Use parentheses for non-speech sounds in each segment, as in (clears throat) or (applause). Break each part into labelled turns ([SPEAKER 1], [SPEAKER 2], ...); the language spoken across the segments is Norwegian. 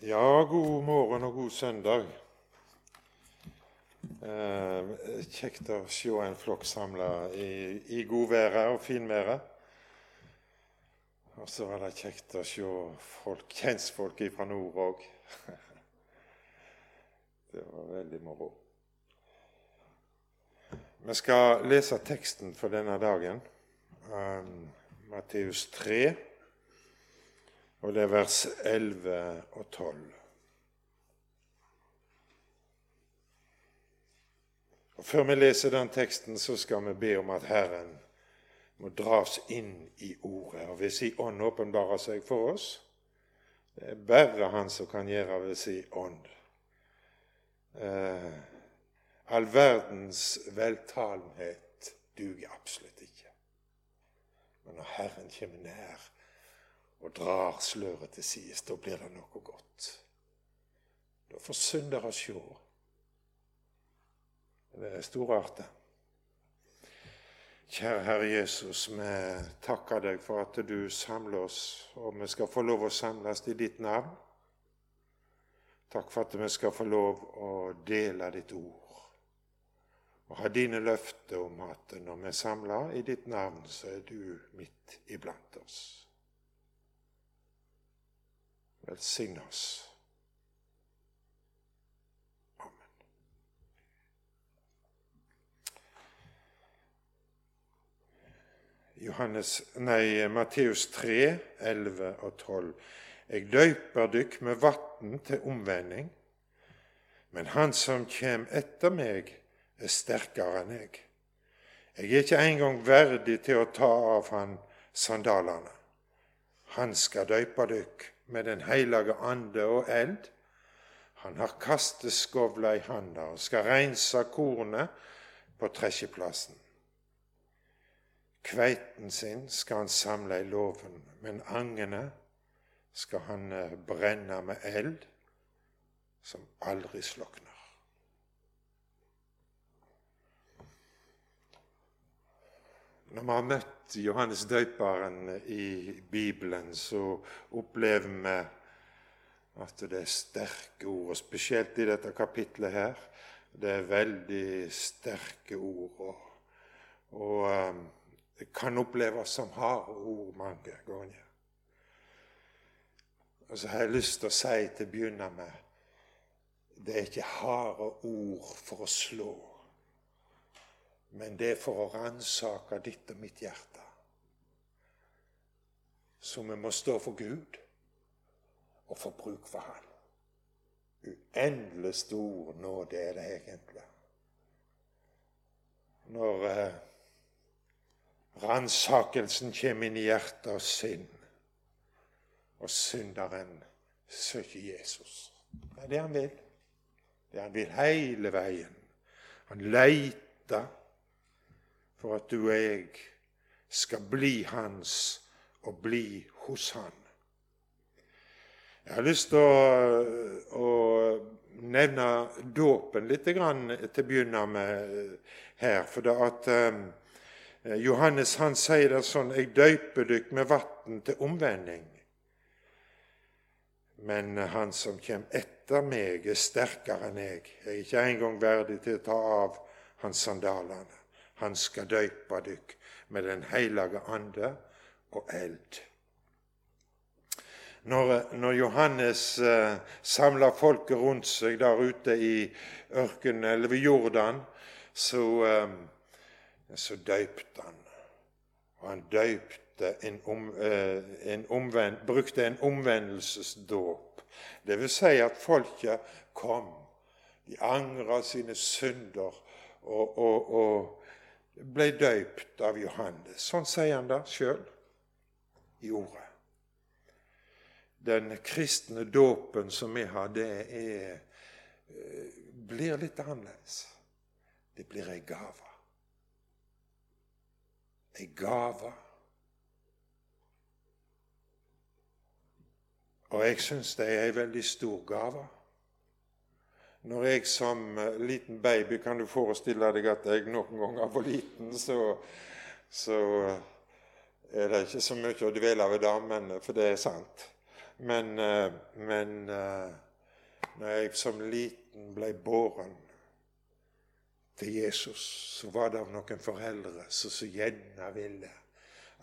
[SPEAKER 1] Ja, god morgen og god søndag. Eh, kjekt å se en flokk samla i, i godværet og finværet. Og så var det kjekt å se folk, kjentfolk fra nord òg. (laughs) Det var veldig moro. Vi skal lese teksten for denne dagen, um, Matteus 3 og det er vers 11 og 12. Og Før vi leser den teksten, så skal vi be om at Herren må dras inn i Ordet. Og hvis si ånd åpenbarer seg for oss. Det er bare Han som kan gjøre ved si ånd. Eh, all verdens veltalenhet duger absolutt ikke. Men når Herren kommer nær, og drar sløret til sides. Da blir det noe godt. Da får syndere sjå. Det er storartet. Kjære Herre Jesus, vi takker deg for at du samler oss, og vi skal få lov å samles i ditt navn. Takk for at vi skal få lov å dele ditt ord og ha dine løfter om at når vi samler i ditt navn, så er du midt iblant oss. Velsign oss. Johannes, nei, Matteus 3, 11 og 12. Jeg døyper dykk med vann til omvending, men han som kjem etter meg, er sterkere enn jeg. Jeg er ikke engang verdig til å ta av han sandalene. Han skal døype dykk med Den hellige ande og eld. Han har kasteskovla i handa og skal reinse kornet på tresjeplassen. Kveiten sin skal han samle i låven, men angene skal han eh, brenne med eld som aldri slokner. Når vi har møtt Johannes døperen i Bibelen, så opplever vi at det er sterke ord, og spesielt i dette kapitlet her. Det er veldig sterke ord. Og, og um, det kan oppleves som harde ord mange ganger. Og så har jeg lyst til å si til å begynne med det er ikke harde ord for å slå men det er for å ransake ditt og mitt hjerte. Så vi må stå for Gud og få bruk for Han. Uendelig stor nåde er det egentlig. Når eh, ransakelsen kommer inn i hjerte og sinn, og synderen søker Jesus. Det er det han vil. Det han vil hele veien. Han leiter for at du og jeg skal bli hans og bli hos han. Jeg har lyst til å, å nevne dåpen litt grann, til å begynne med her. For det at eh, Johannes han sier det sånn Jeg døyper dykk med vann til omvending. Men han som kommer etter meg, er sterkere enn jeg. Jeg er ikke engang verdig til å ta av hans sandalene. Han skal døype dykk med Den hellige ande og eld. Når, når Johannes eh, samla folket rundt seg der ute i ørkenen eller ved Jordan, så, eh, så døypte han. Og han døypte en, om, eh, en omvend, brukte en omvendelsesdåp. Det vil si at folket kom. De angra sine synder og, og, og ble døypt av Johannes. Sånn sier han det sjøl i ordet. Den kristne dåpen som vi har, det er, eh, blir litt annerledes. Det blir ei gave. Ei gave. Og jeg syns det er ei veldig stor gave. Når jeg som eh, liten baby Kan du forestille deg at jeg noen ganger var liten, så, så eh, er det ikke så mye å dvele ved damene, men, eh, for det er sant. Men, eh, men eh, når jeg som liten ble båren til Jesus, så var det av noen foreldre som så gjerne ville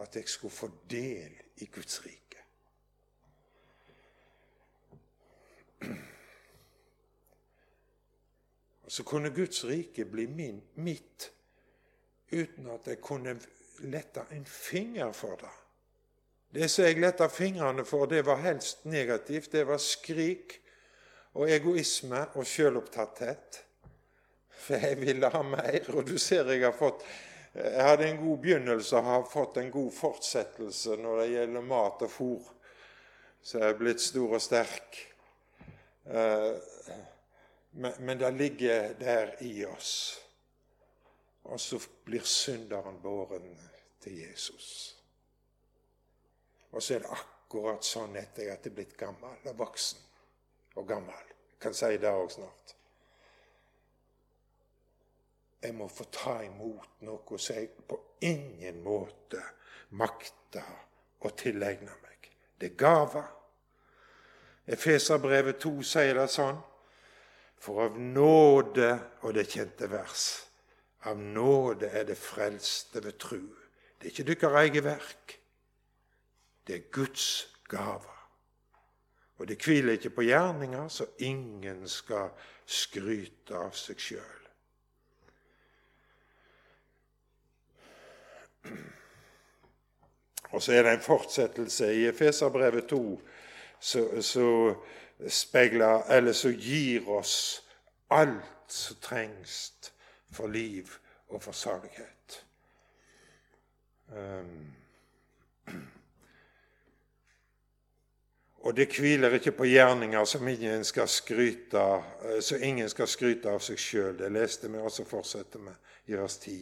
[SPEAKER 1] at jeg skulle få del i Guds rike. Så kunne Guds rike bli min, mitt uten at jeg kunne lette en finger for det. Det som jeg letta fingrene for, det var helst negativt. Det var skrik og egoisme og sjølopptatthet. For jeg ville ha mer, og du ser jeg har fått jeg hadde en god begynnelse og har fått en god fortsettelse når det gjelder mat og fôr. Så jeg er blitt stor og sterk. Eh, men det ligger der i oss. Og så blir synderen båren til Jesus. Og så er det akkurat sånn etter at jeg er blitt gammel og voksen og gammel. Jeg kan si det òg snart. Jeg må få ta imot noe som jeg på ingen måte makter å tilegne meg. Det er gaver. Efeserbrevet 2 sier det sånn. For av nåde, og det kjente vers, av nåde er det frelste ved tru. Det er ikke deres eget verk. Det er Guds gaver. Og det hviler ikke på gjerninger, så ingen skal skryte av seg sjøl. Og så er det en fortsettelse i Efeserbrevet 2 som gir oss alt som trengs for liv og for salighet. Um, Og det hviler ikke på gjerninger som ingen skal skryte, eh, så ingen skal skryte av seg sjøl. Det leste vi, og så fortsetter vi i vers 10.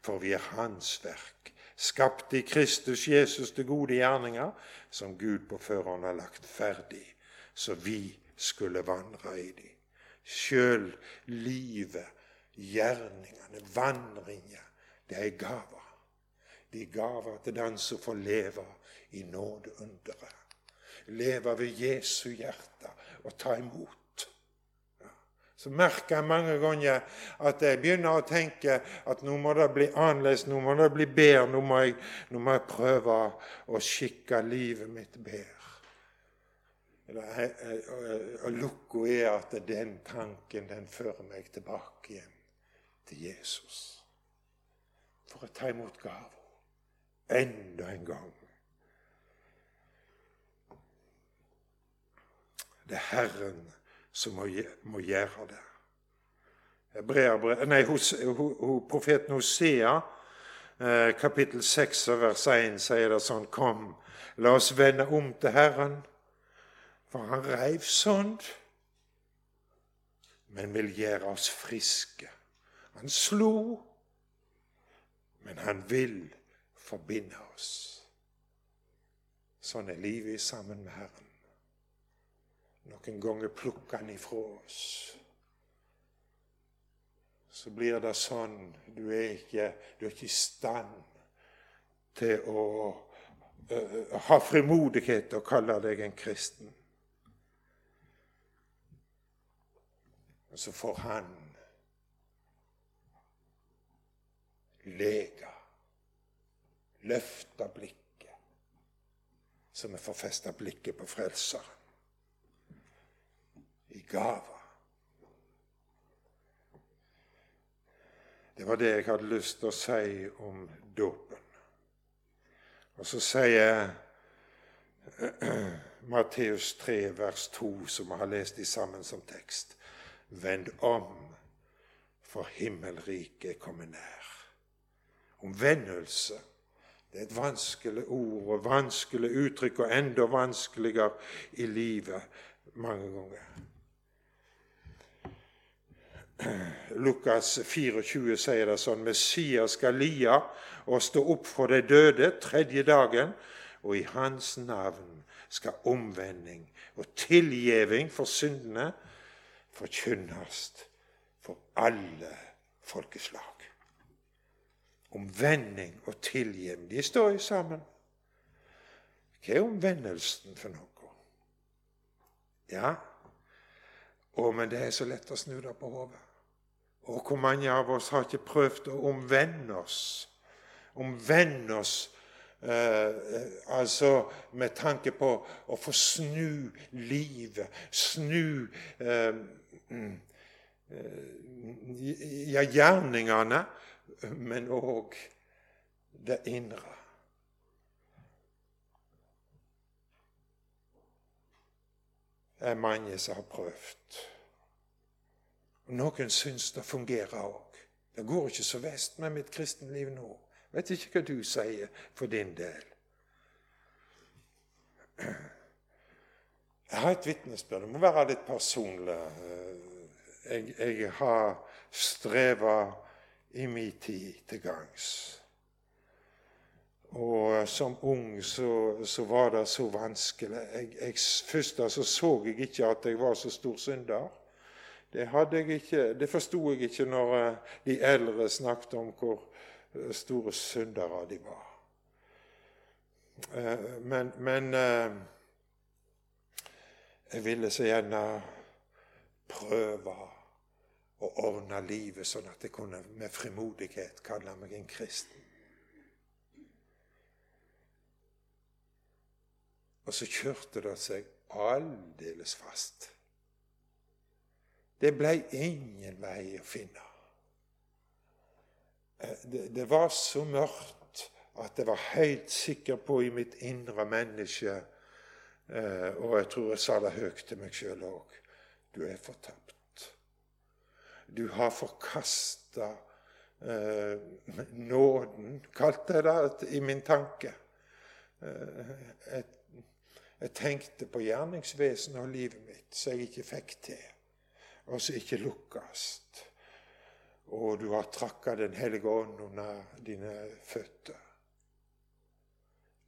[SPEAKER 1] For vi er Hans verk, skapt i Kristus Jesus til gode gjerninger, som Gud på førhånd har lagt ferdig, så vi skulle vandre i de. Sjøl livet, gjerningene, vandringer, det er gaver. De gaver til den som får leve i nådeunderet leve ved Jesu hjerte og ta imot. Så merker jeg mange ganger at jeg begynner å tenke at nå må det bli annerledes, nå må det bli bedre, nå må jeg, nå må jeg prøve å skikke livet mitt bedre. Og lukka er at den tanken den fører meg tilbake igjen til Jesus. For å ta imot gaver enda en gang. Det er Herren som må, må gjøre det. Hebreer, nei, hos, hos, profeten Hosea, eh, kapittel 6 vers 1, sier det sånn Kom, la oss vende om til Herren, for han reiv sånn, men vil gjøre oss friske. Han slo, men han vil forbinde oss. Sånn er livet sammen med Herren. Noen ganger plukker han ifra oss. Så blir det sånn du er ikke, du er ikke i stand til å uh, ha frimodighet til å kalle deg en kristen. Og så får han lege, løfta blikket, så vi får festa blikket på Frelseren i gava. Det var det jeg hadde lyst til å si om dåpen. Og så sier (clears throat) Matteus 3, vers 2, som vi har lest i sammen som tekst. Vend om, for himmelriket er kommet nær. Omvendelse. Det er et vanskelig ord og vanskelig uttrykk, og enda vanskeligere i livet mange ganger. Lukas 24 sier det sånn Messias skal lia og stå opp for de døde tredje dagen, og i hans navn skal omvending og tilgjeving for syndene forkynnes for alle folkeslag. Omvending og tilgivning. de står jo sammen. Hva er omvendelsen for noe? Ja, å, men det er så lett å snu det på hodet. Og hvor mange av oss har ikke prøvd å omvende oss? Omvende oss eh, altså med tanke på å få snu livet, snu eh, mm, eh, ja, gjerningene, men òg det indre. Det er mange som har prøvd. Noen syns det fungerer òg. Det går ikke så vest med mitt kristenliv nå. Vet ikke hva du sier for din del. Jeg har et vitnesbyrd. Det må være litt personlig. Jeg, jeg har streva i min tid til gangs. Og som ung så, så var det så vanskelig. Jeg, jeg, først så, så jeg ikke at jeg var så stor synder. Det, hadde forsto jeg ikke når eh, de eldre snakket om hvor eh, store syndere de var. Eh, men, men jeg ville så gjerne prøve å ordne livet sånn at jeg kunne med frimodighet kalle meg en kristen. Og så kjørte det seg aldeles fast. Det blei ingen vei å finne. Eh, det, det, var så mørkt at jeg var helt sikker på i mitt indre menneske eh, Og jeg tror jeg sa det høyt til meg sjøl òg du er fortapt. Du har forkasta eh, nåden, kalte jeg det i min tanke. Eh, jeg, jeg tenkte på gjerningsvesenet og livet mitt som jeg ikke fikk til, og som ikke lukkast. Og du har trakka Den hellige ånd under dine føtter.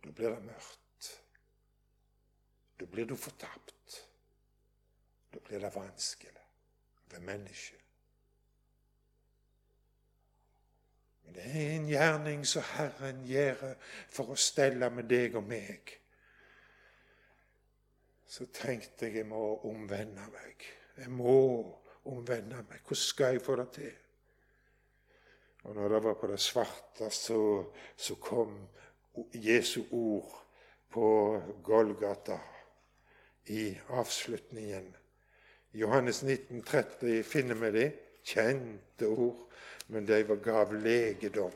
[SPEAKER 1] Da blir det mørkt. Da blir du fortapt. Da blir det vanskelig ved mennesket. Men det er en gjerning som Herren gjør for å stelle med deg og meg så tenkte jeg jeg må omvende meg. Jeg må omvende meg. Hvordan skal jeg få det til? Og når det var på det svarte, så, så kom Jesu ord på Golgata i avslutningen. Johannes 1930 finner vi de kjente ord, men de gav legedom.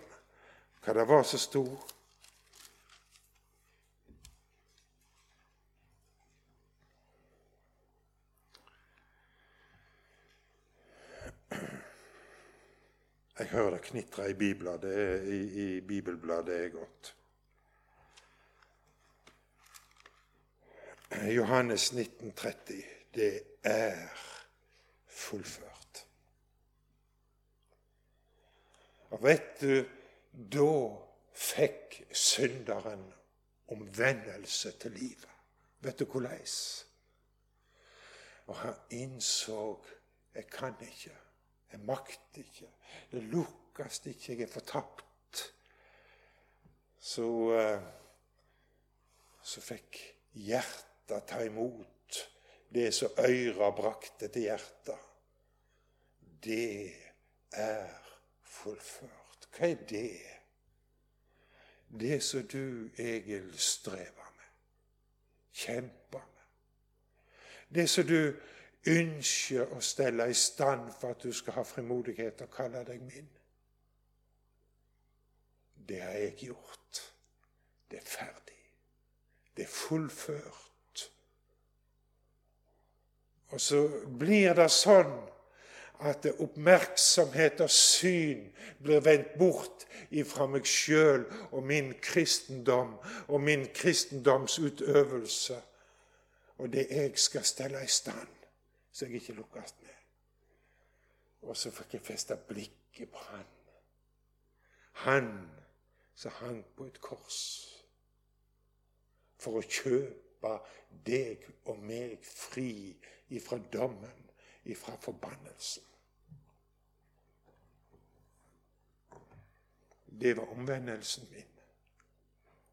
[SPEAKER 1] Hva det var som sto? Jeg hører det knitre i i, i bibelbladet det er godt. Johannes 1930. Det er fullført. Og vet du, da fikk synderen omvendelse til livet. Vet du hvordan? Og han innså jeg kan ikke. Jeg makter ikke. Det lukkes ikke. Jeg er fortapt. Så, eh, så fikk hjertet ta imot det som øra brakte til hjertet. Det er fullført. Hva er det? Det som du, Egil, strever med, kjemper med. Det som du ønsker å stelle i stand for at du skal ha frimodighet og kalle deg min. Det har jeg gjort. Det er ferdig. Det er fullført. Og så blir det sånn at oppmerksomhet og syn blir vendt bort ifra meg sjøl og min kristendom og min kristendomsutøvelse og det jeg skal stelle i stand så jeg ikke lukkes med. Og så fikk jeg feste blikket på han. Han som hang på et kors for å kjøpe deg og meg fri ifra dommen, ifra forbannelsen. Det var omvendelsen min.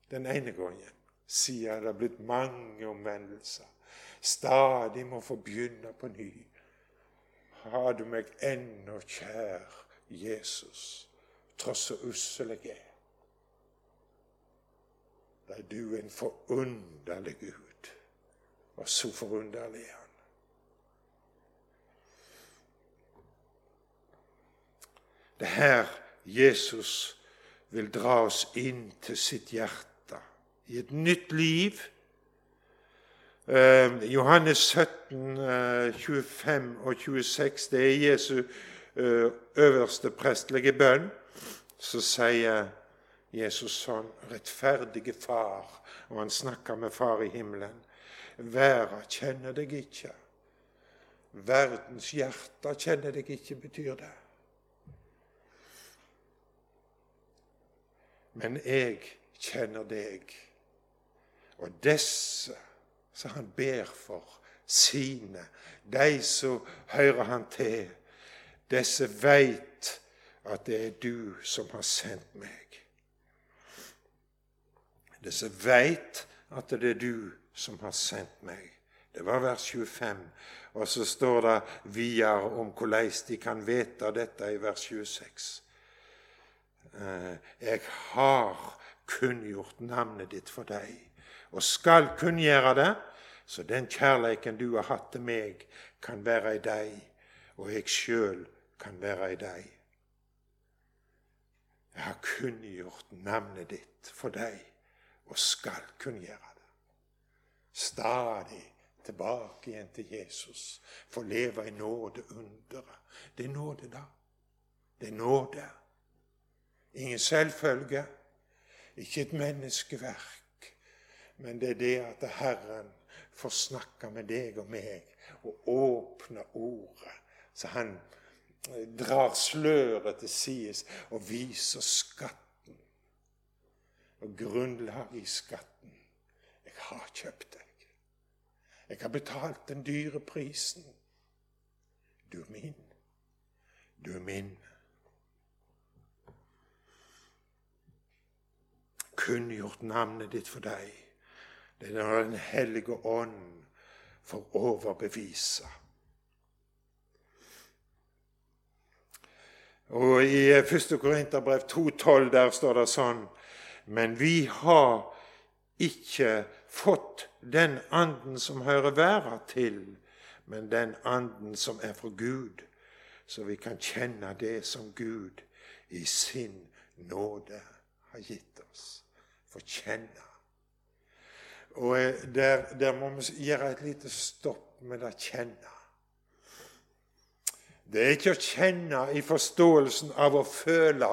[SPEAKER 1] Den ene gangen. Siden det har blitt mange omvendelser stadig må få begynne på ny. Har du meg ennå kjær, Jesus, tross så ussel jeg er. Da er du en forunderlig Gud, og så forunderlig er Han. Det er her Jesus vil dra oss inn til sitt hjerte, i et nytt liv. Eh, Johannes 17, eh, 25 og 26, det er Jesu eh, øverste prestelige bønn. Så sier Jesus sånn, rettferdige Far, og han snakker med Far i himmelen. Verda kjenner deg ikke. Verdens hjerte kjenner deg ikke, betyr det. Men jeg kjenner deg. Og disse som han ber for, sine, de som hører han til, disse veit at det er du som har sendt meg. Disse veit at det er du som har sendt meg. Det var vers 25. Og så står det videre om hvordan de kan vite dette i vers 26. Eh, jeg har kunngjort navnet ditt for deg, og skal kunngjøre det, så den kjærleiken du har hatt til meg, kan være i deg, og jeg sjøl kan være i deg. Jeg har kunngjort navnet ditt for deg, og skal kunngjøre det. Stadig tilbake igjen til Jesus, få leve i nåde underet. Det er nåde, da. Det er nåde. Ingen selvfølge, ikke et menneskeverk, men det er det at Herren får snakke med deg og meg og åpne ordet, så han eh, drar sløret til sides og viser skatten og grunnlaget i skatten. Jeg har kjøpt deg. Jeg har betalt den dyre prisen. Du er min. Du er min. Kunngjort navnet ditt for deg. Det er Den hellige ånd får overbevise. Og I 1. Korinterbrev 2,12 der står det sånn Men vi har ikke fått den anden som hører verden til, men den anden som er fra Gud, så vi kan kjenne det som Gud i sin nåde har gitt oss få kjenne. Og eh, der, der, må vi gjøre et lite stopp med det kjenne. Det er ikke å kjenne i forståelsen av å føle,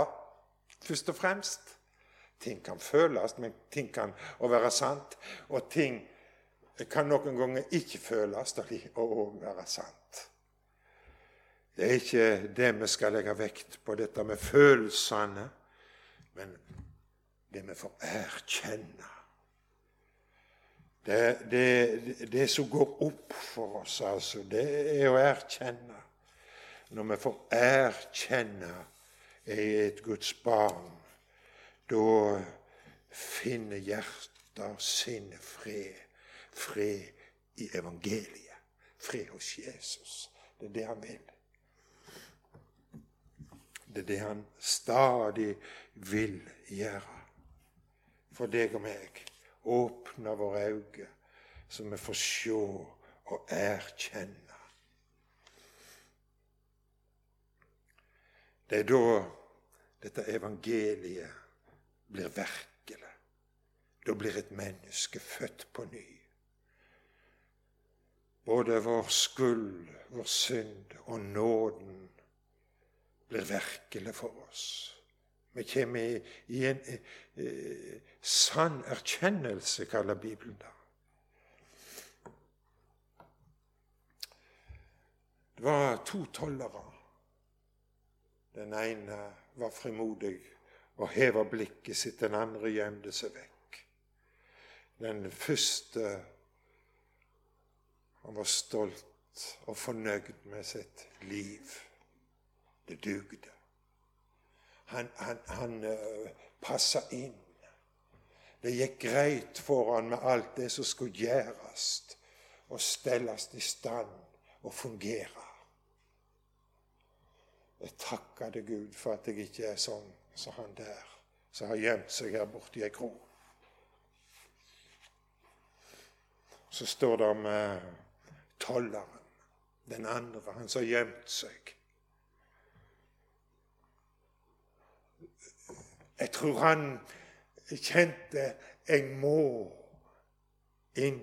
[SPEAKER 1] først og fremst. Ting kan føles, men ting kan være sant. Og ting kan noen ganger ikke føles og være sant. Det er ikke det vi skal legge vekt på, dette med følelsene. Men det vi får erkjenne. Det, det, det, som går opp for oss, altså, det er å erkjenne. Når vi får erkjenne jeg er et Guds barn, da finner hjertet sin fred. Fred i evangeliet. Fred hos Jesus. Det er det han vil. Det er det han stadig vil gjøre for deg og meg. Åpne våre øyne, så vi får se og erkjenne. Det er da dette evangeliet blir virkelig. Da blir et menneske født på ny. Både vår skyld, vår synd og nåden blir virkelig for oss. Vi kommer i en eh, sann erkjennelse, kaller Bibelen det. Det var to tollere. Den ene var frimodig og heva blikket sitt, den andre gjemte seg vekk. Den første han var stolt og fornøyd med sitt liv. Det dugde. Han, han, han eh, passa inn. Det gikk greit for han med alt det som skulle gjøres. og stelles i stand og fungere. Jeg takker deg, Gud, for at jeg ikke er sånn som han der som har gjemt seg her borte i ei kro. Så står det om eh, tolleren, den andre, han som har gjemt seg. Jeg tror han kjente jeg må inn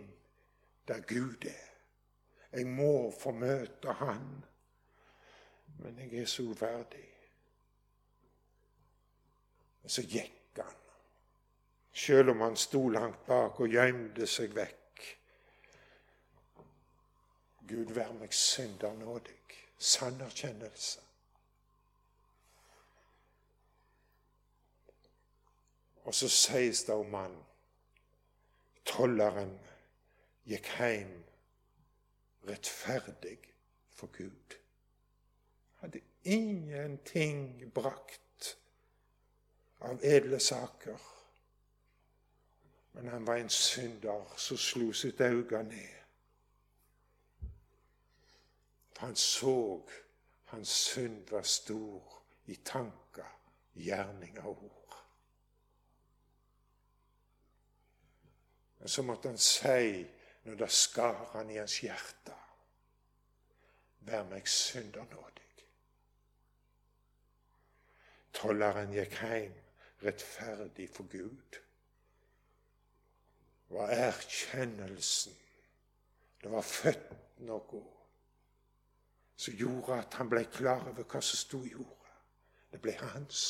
[SPEAKER 1] der Gud er. Jeg må få møte Han. Men jeg er så uverdig. Og så gikk han, sjøl om han sto langt bak og gjemte seg vekk. Gud vær meg synder nådig. Sann erkjennelse. Og så sies det om han Tolleren gikk hjem rettferdig for Gud. Hadde ingenting brakt av edle saker. Men han var en synder som slo sitt øye ned. For han så hans synd var stor i tanker, gjerninger og ord. Men så måtte han si, når det skar han i hans hjerte, Vær meg synder nådig. Tolleren gikk hjem rettferdig for Gud. Det var erkjennelsen. Det var født noe som gjorde at han ble klar over hva som sto i ordet. Det ble hans.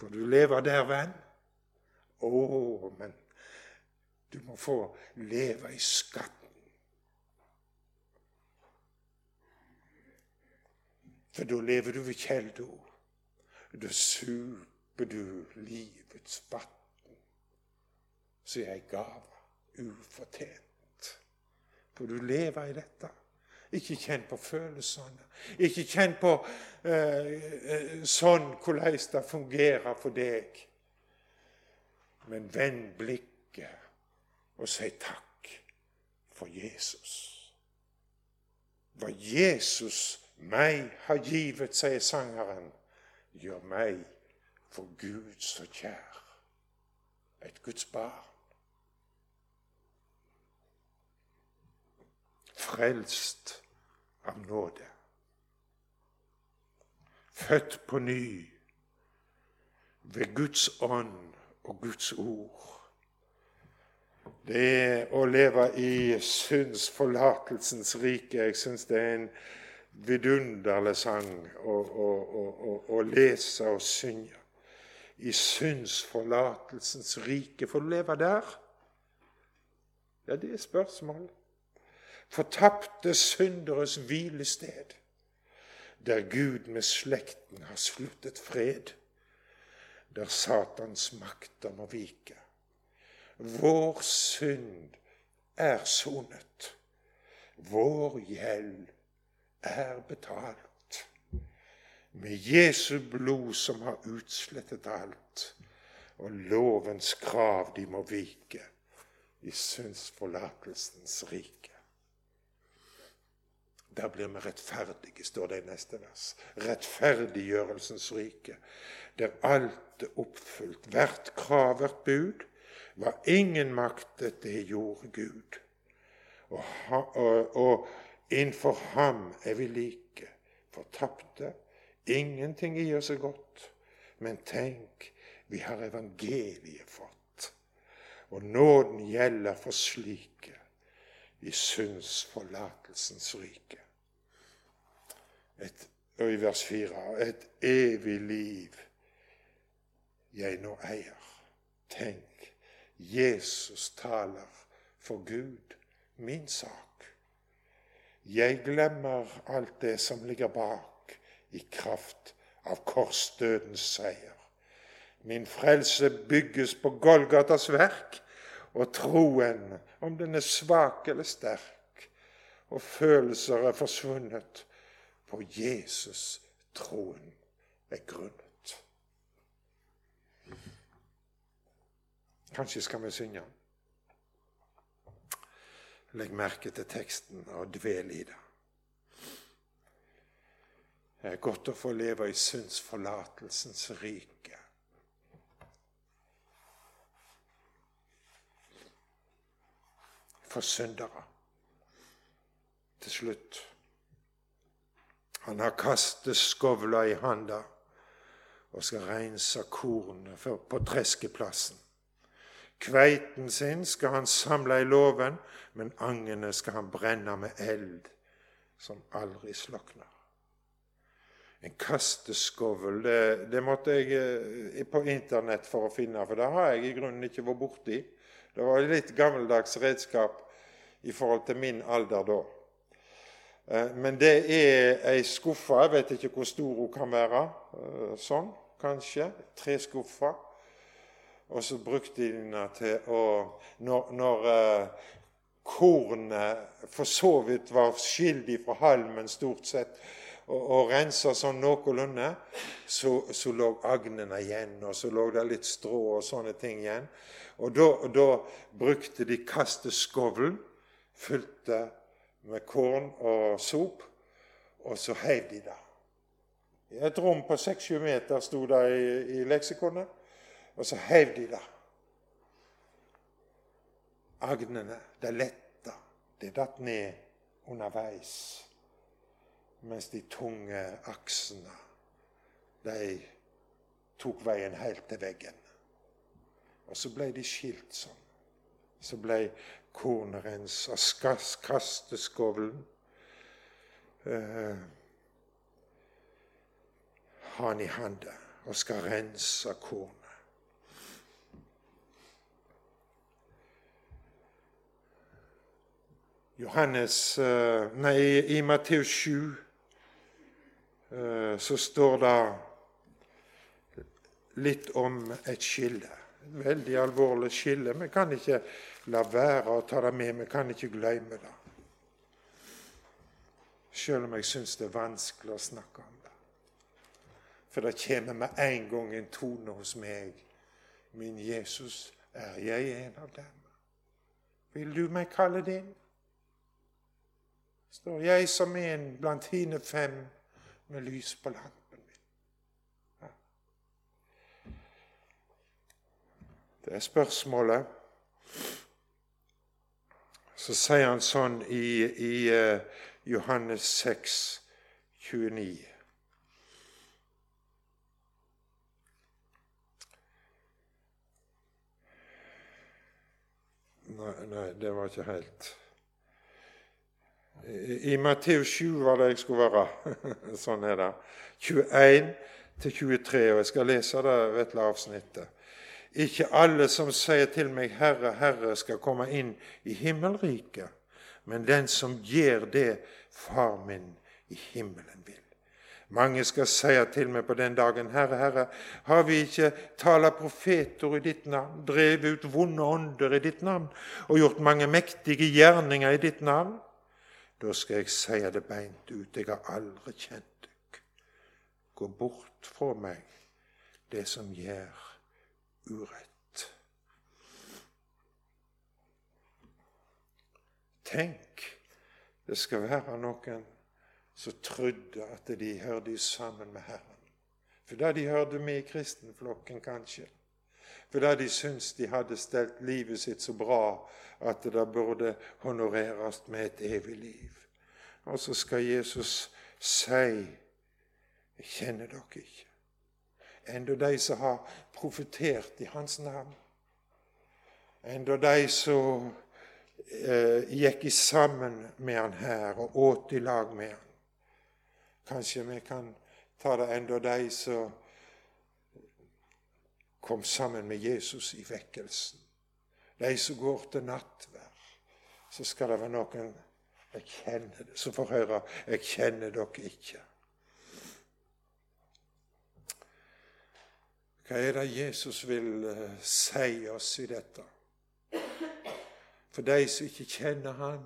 [SPEAKER 1] For du lever der, venn. Å, men du må få leve i skatten. For da lever du ved kjelda. Da super du livets vann, som er ei gave, ufortjent. For du lever i dette. Ikke kjenn på følelsene. Ikke kjenn på eh, eh sånn hvordan det fungerer for deg. Men vend blikket og si takk for Jesus. Hva Jesus meg har givet, sier sangeren, gjør meg for Gud så kjær. Et Guds barn. Frelst av nåde. Født på ny ved Guds ånd og Guds ord det å leve i syndsforlatelsens rike. Jeg syns det er en vidunderlig sang å, å, å, å, lese og synge. I syndsforlatelsens rike. Får du leve der? Ja, det er spørsmålet. Fortapte synderes hvilested, der Gud med slekten har sluttet fred, der Satans makter må vike. Vår synd er sonet. Vår gjeld er betalt. Med Jesu blod som har utslettet alt, og lovens krav de må vike i syndsforlatelsens rike. Der blir vi rettferdige, står det i neste vers. Rettferdiggjørelsens rike, der alt er oppfylt, hvert krav, hvert bud, var ingen maktet, det gjorde Gud. Og, og, og innenfor ham er vi like, fortapte. Ingenting i oss godt. Men tenk, vi har evangeliet fått. Og nåden gjelder for slike i syndsforlatelsens rike. Et, og i vers 4 et evig liv jeg nå eier. Tenk Jesus taler for Gud, min sak. Jeg glemmer alt det som ligger bak, i kraft av korsdødens seier. Min frelse bygges på Golgatas verk, og troen, om den er svak eller sterk, og følelser er forsvunnet, på Jesus troen er grunnet. Kanskje skal vi synge. Legg merke til teksten og dvel i det. Det er godt å få leve i syndsforlatelsens rike. For syndere. Til slutt. Han har kastet skovla i handa og skal rense kornet på treskeplassen. Kveiten sin skal han samle i låven, men angene skal han brenne med eld som aldri slokner. En kasteskovl, det, det, måtte jeg eh, på Internett for å finne, for det har jeg i grunnen ikke vært borti. Det var litt gammeldags redskap i forhold til min alder da. Eh, men det er ei skuffe. Jeg vet ikke hvor stor hun kan være. Eh, sånn, kanskje. Tre skuffer. Og så brukte de den til å Når, når kornet for så vidt var skyldig fra halmen stort sett, og, og rensa sånn noenlunde, så, så, lå agnene igjen, og så lå det litt strå og sånne ting igjen. Og da, da brukte de kasteskovlen, fylte med korn og sop, og så heiv de det. I et rom på 6-7 meter sto det i, i leksikonet, og så heiv de det. Agnene, det letta, det datt ned underveis mens de tunge aksene de tok veien helt til veggen. Og så ble de skilt sånn. Så ble kornet rensa, kasteskovlen eh, han i handa og skal rense kornet. Johannes, eh, nei, I Matteus 7 Eh, så står det litt om et skille. Et veldig alvorlig skille. Vi kan ikke la være å ta det med. Vi kan ikke glemme det. Selv om jeg syns det er vanskelig å snakke om det. For det kommer med en gang en tone hos meg. Min Jesus, er jeg en av dem? Vil du meg kalle din? Står jeg som en blant hine fem med lys på lampen min. Det er spørsmålet. Så sier han sånn i, i uh, Johannes 6, 29. Nei, nei, det var ikke helt i Matteus 7 var det jeg skulle være. (laughs) sånn er det. 21 til 23, og jeg skal lese det vesle avsnittet. Ikke alle som sier til meg, Herre, Herre, skal komme inn i himmelriket, men den som gjør det Far min i himmelen vil. Mange skal si til meg på den dagen, Herre, Herre, har vi ikke tala profeter i ditt navn, drevet ut vonde ånder i ditt navn og gjort mange mektige gjerninger i ditt navn? Da skal jeg si det beint ut. Jeg har aldri kjent deg. Gå bort fra meg, det som gjør urett. Tenk, det skal være noen som trodde at de hørte sammen med Herren. For da de hørte med i kristenflokken, kanskje. Fordi de syntes de hadde stelt livet sitt så bra at det burde honoreres med et evig liv. Og så skal Jesus si Jeg kjenner dere ikke. Enda de som har profetert i hans navn. Enda de som eh, gikk sammen med han her og åt i lag med han. Kanskje vi kan ta det enda de som kom sammen med Jesus i vekkelsen. De som går til nattverd. Så skal det være noen Jeg kjenner det. som får høre jeg kjenner dere ikke. Hva er det Jesus vil uh, si oss i dette? For de som ikke kjenner Han,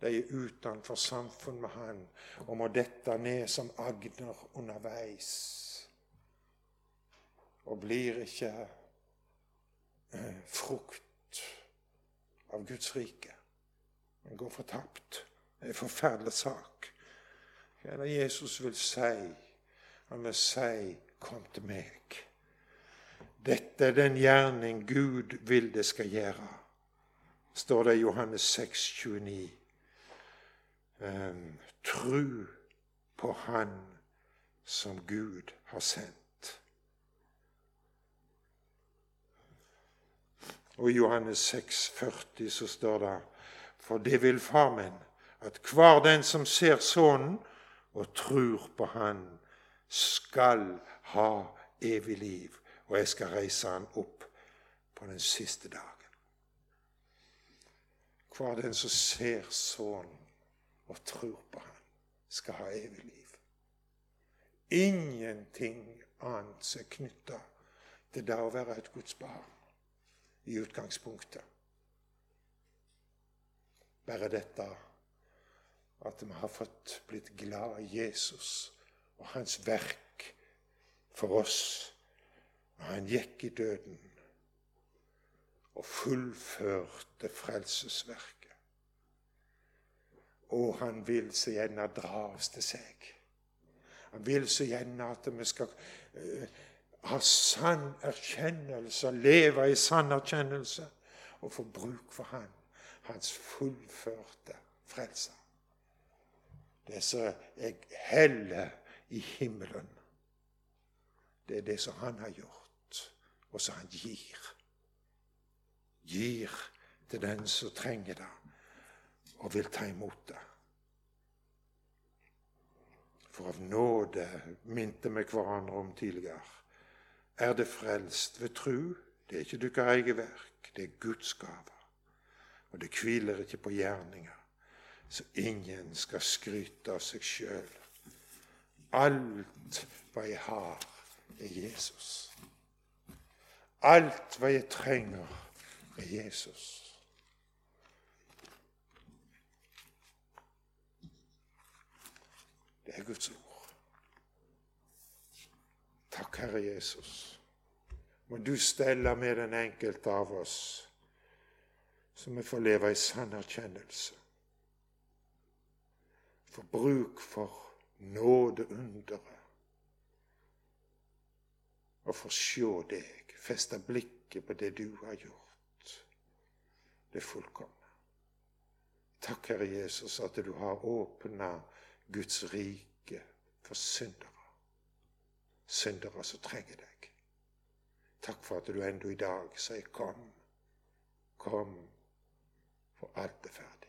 [SPEAKER 1] de er utenfor samfunn med Han og må dette ned som agner underveis. Og blir ikke uh, frukt av Guds rike. Den går fortapt. Det er en forferdelig sak. Hva Jesus vil si? Han vil si 'Kom til meg'. Dette er den gjerning Gud vil det skal gjøre, står det i Johannes 6, 29. Um, tru på Han som Gud har sendt. Og i Johannes 6, 40 så står det For det vil Far min, at hver den som ser Sønnen og tror på Han, skal ha evig liv, og jeg skal reise Han opp på den siste dagen. Hver den som ser Sønnen og tror på Han, skal ha evig liv. Ingenting annet er knytta til det å være et Guds barn i utgangspunktet. Bare dette at vi har fått blitt glad i Jesus og hans verk for oss. Og han gikk i døden og fullførte frelsesverket. Og han vil så gjerne dra oss til seg. Han vil så gjerne at vi skal uh, ha sann erkjennelse, leve i sann erkjennelse og få bruk for Han, hans fullførte frelse. Det som jeg heller i himmelen, det er det som Han har gjort, og som Han gir. Gir til den som trenger det, og vil ta imot det. For av nåde minte vi hverandre om tidligere. Er det frelst ved tru? Det er ikke deres eget verk, det er Guds gave. Og det hviler ikke på gjerninger, så ingen skal skryte av seg sjøl. Alt hva jeg har, er Jesus. Alt hva jeg trenger, er Jesus. Det er Guds ord. Takk, Herre Jesus. Må du stelle med den enkelte av oss, så vi får leve i sann erkjennelse. Få bruk for nådeunderet. Og få se deg, feste blikket på det du har gjort. Det fullkomne. Takk, Herre Jesus, at du har åpna Guds rike for syndere. Syndere som trenger deg. Takk for at du ennå i dag sier 'kom', kom, for alt er ferdig.